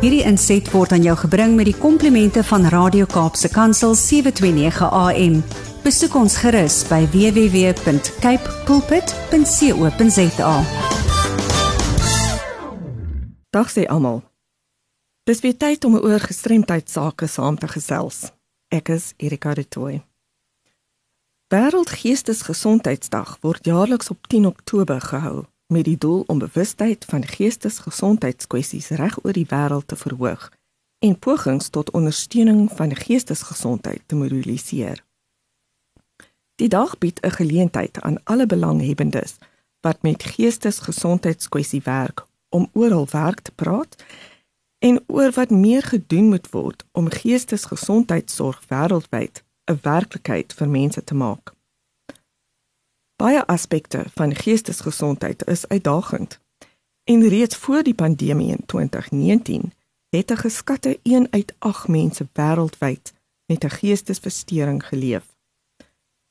Hierdie inset word aan jou gebring met die komplimente van Radio Kaapse Kansel 729 AM. Besoek ons gerus by www.cape pulpit.co.za. Dag sê almal. Dis weer tyd om oor gestremdheid sake saam te gesels. Ek is Erika de Tooy. Wêreldgeestesgesondheidsdag word jaarliks op 10 Oktober gehou met die doel om bewustheid van geestesgesondheidskwessies reg oor die wêreld te verhoog en pogings tot ondersteuning van geestesgesondheid te mobiliseer. Die dag bied 'n geleentheid aan alle belanghebbendes wat met geestesgesondheidskwessie werk om oral werk te praat en oor wat meer gedoen moet word om geestesgesondheidsorg wêreldwyd 'n werklikheid vir mense te maak. Baie aspekte van geestesgesondheid is uitdagend. En reeds voor die pandemie in 2019 het 'n geskatte 1 uit 8 mense wêreldwyd met 'n geestesversteuring geleef.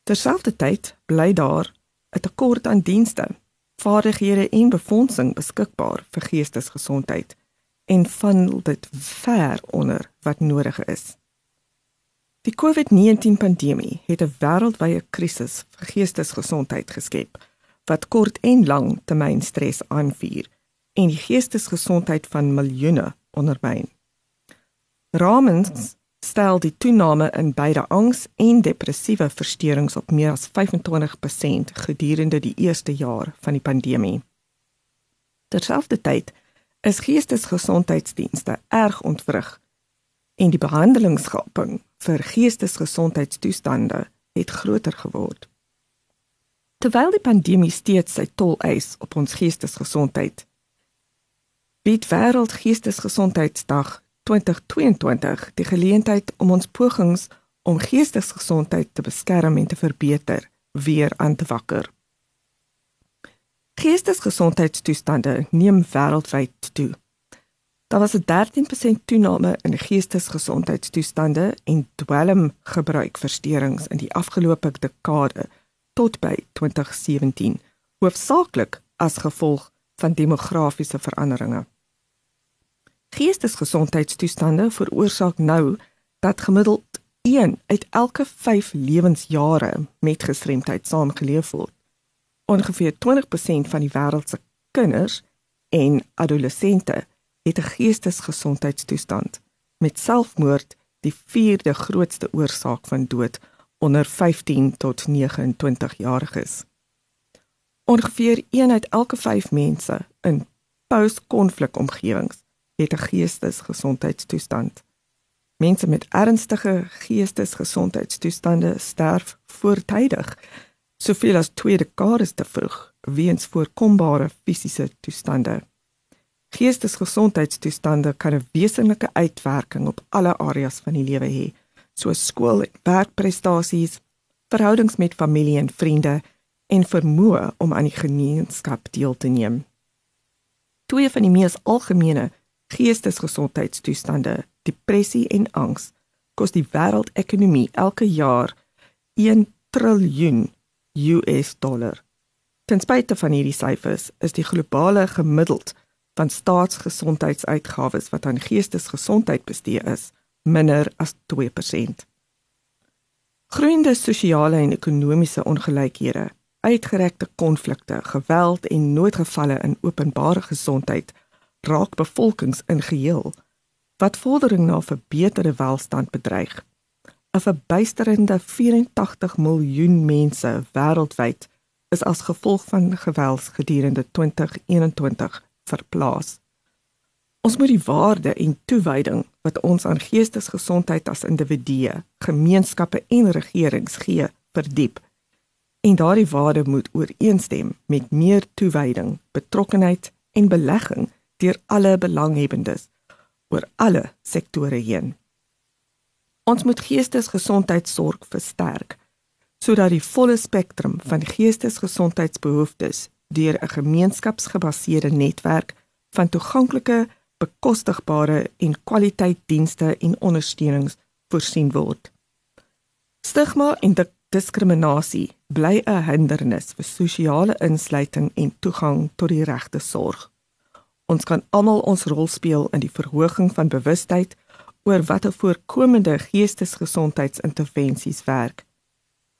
Terselfdertyd bly daar 'n tekort aan dienste, vaardighede en befondsing beskikbaar vir geestesgesondheid en van dit ver onder wat nodig is. Die COVID-19 pandemie het 'n wêreldwye krisis vir geestesgesondheid geskep wat kort en lang termyn stres aanvuur en die geestesgesondheid van miljoene ondermyn. Ramens stel die toename in beide angs en depressiewe versteurings op meer as 25% gedurende die eerste jaar van die pandemie. Terselfdertyd is geestesgesondheidsdienste erg ontwrig en die behandelingsgaping vir geestesgesondheidstoestande het groter geword. Terwyl die pandemie steeds sy tol eis op ons geestesgesondheid, bied Wêreldgeestesgesondheidsdag 2022 die geleentheid om ons pogings om geestesgesondheid te beskerm en te verbeter weer aan te wakker. Geestesgesondheidstoestande neem wêreldwyd toe. Daar was 'n 13% toename in geestesgesondheidstoestande en dwelmgebruikversteurings in die afgelope dekade tot by 2017, hoofsaaklik as gevolg van demografiese veranderinge. Geestesgesondheidstoestande veroorsaak nou dat gemiddeld 1 uit elke 5 lewensjare met gestremdheid saamgeleef word. Ongeveer 20% van die wêreld se kinders en adolessente het 'n geestesgesondheidstoestand met selfmoord die vierde grootste oorsaak van dood onder 15 tot 29 jariges. Ongeveer 1 uit elke 5 mense in post-konflik omgewings het 'n geestesgesondheidstoestand. Mense met ernstige geestesgesondheidstoestande sterf voortydig, soveel as 2 dekades te vroeg weens voorkombare fisiese toestande. Geestesgesondheidstoestande kan 'n wesenlike uitwerking op alle areas van die lewe hê, soos skool en werkprestasies, verhoudings met familie en vriende en vermoë om aan die gemeenskap deel te neem. Twee van die mees algemene geestesgesondheidstoestande, depressie en angs, kos die wêreldekonomie elke jaar 1 triljoen US dollar. Ten spyte van hierdie syfers, is die globale gemiddeld van staatsgesondheidsuitgawes wat aan geestesgesondheid bestee is, minder as 2%. Groeiende sosiale en ekonomiese ongelykhede, uitgerekte konflikte, geweld en noodgevalle in openbare gesondheid raak bevolkings in geheel wat vordering na verbeterde welstand bedreig. 'n Verbuisterende 84 miljoen mense wêreldwyd is as gevolg van geweld gedurende 2021 verplaas. Ons moet die waarde en toewyding wat ons aan geestesgesondheid as individue, gemeenskappe en regerings gee, verdiep. En daardie waarde moet ooreenstem met meer toewyding, betrokkenheid en belegging deur alle belanghebbendes oor alle sektore heen. Ons moet geestesgesondheidsorg versterk sodat die volle spektrum van geestesgesondheidsbehoeftes deur 'n gemeenskapsgebaseerde netwerk van toeganklike, bekostigbare en kwaliteit dienste en ondersteunings voorsien word. Stigma en diskriminasie bly 'n hindernis vir sosiale insluiting en toegang tot die regte sorg. Ons kan almal ons rol speel in die verhoging van bewustheid oor watter voorkomende geestesgesondheidsintervensies werk.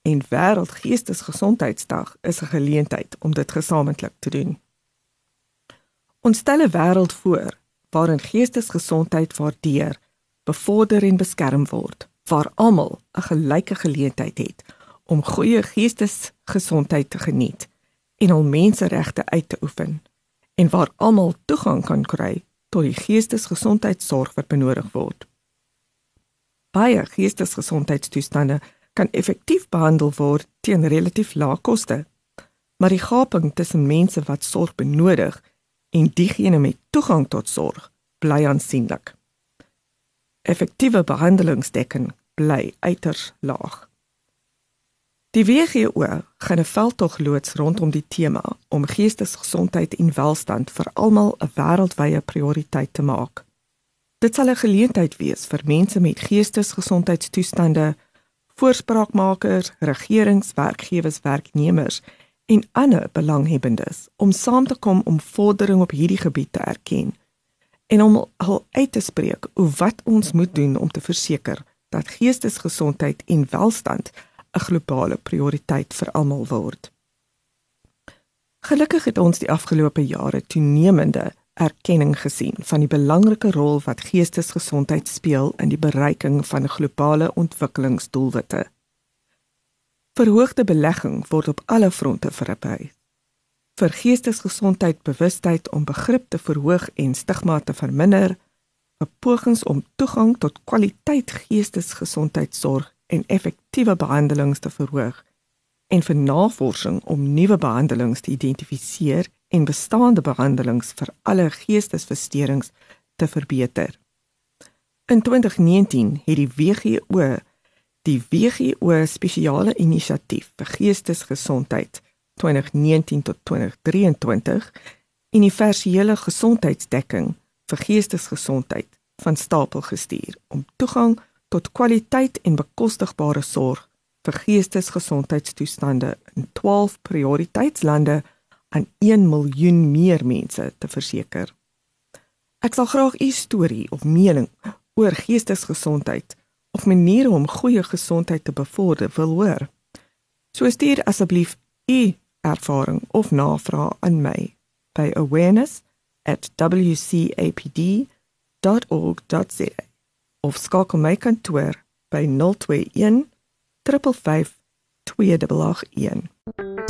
En Wêreldgeestesgesondheidsdag is 'n geleentheid om dit gesamentlik te doen. Ons stel 'n wêreld voor waarin geestesgesondheid waardeer, bevorder en beskerm word, waar almal 'n gelyke geleentheid het om goeie geestesgesondheid te geniet en hul menseregte uit te oefen en waar almal toegang kan kry tot die geestesgesondheidsorg wat benodig word. Baie geestesgesondheidstoestande kan effektief behandel word teen relatief lae koste. Maar die gaping tussen mense wat sorg benodig en diegene met toegang tot sorg bly aansienlik. Effektiewe behandelingsdekking bly uiters laag. Die WGO gaan 'n veldtog loods rondom die tema om geestesgesondheid en welstand vir almal 'n wêreldwye prioriteit te maak. Dit sal 'n geleentheid wees vir mense met geestesgesondheidstoestande, voorspraakmakers, regerings, werkgewers, werknemers en ander belanghebbendes om saam te kom om vordering op hierdie gebied te erken en om hul uit te spreek oor wat ons moet doen om te verseker dat geestesgesondheid en welstand 'n globale prioriteit vir almal word. Gelukkig het ons die afgelope jare toenemende erkenning gesien van die belangrike rol wat geestesgesondheid speel in die bereiking van globale ontwikkelingsdoelwitte. Verhoogde belegging word op alle fronte verby. Vir geestesgesondheid bewustheid om begrip te verhoog en stigma te verminder, pogings om toegang tot kwaliteit geestesgesondheidsorg en effektiewe behandelings te verhoog en vir navorsing om nuwe behandelings te identifiseer en bestaande behandelings vir alle geestesversteurings te verbeter. In 2019 het die WGO die WGO spesiale inisiatief vir geestesgesondheid 2019 tot 2023 universele gesondheidsdekking vir geestesgesondheid van stapel gestuur om toegang tot kwaliteit en bekostigbare sorg vir geestesgesondheidstoestande in 12 prioriteitslande aan 1 miljoen meer mense te verseker. Ek sal graag u storie of mening oor geestesgesondheid of maniere om goeie gesondheid te bevorder wil hoor. So stuur asseblief u ervaring of navraag aan my by awareness@wcapd.org.za of skakel my kantoor by 021 355 2881.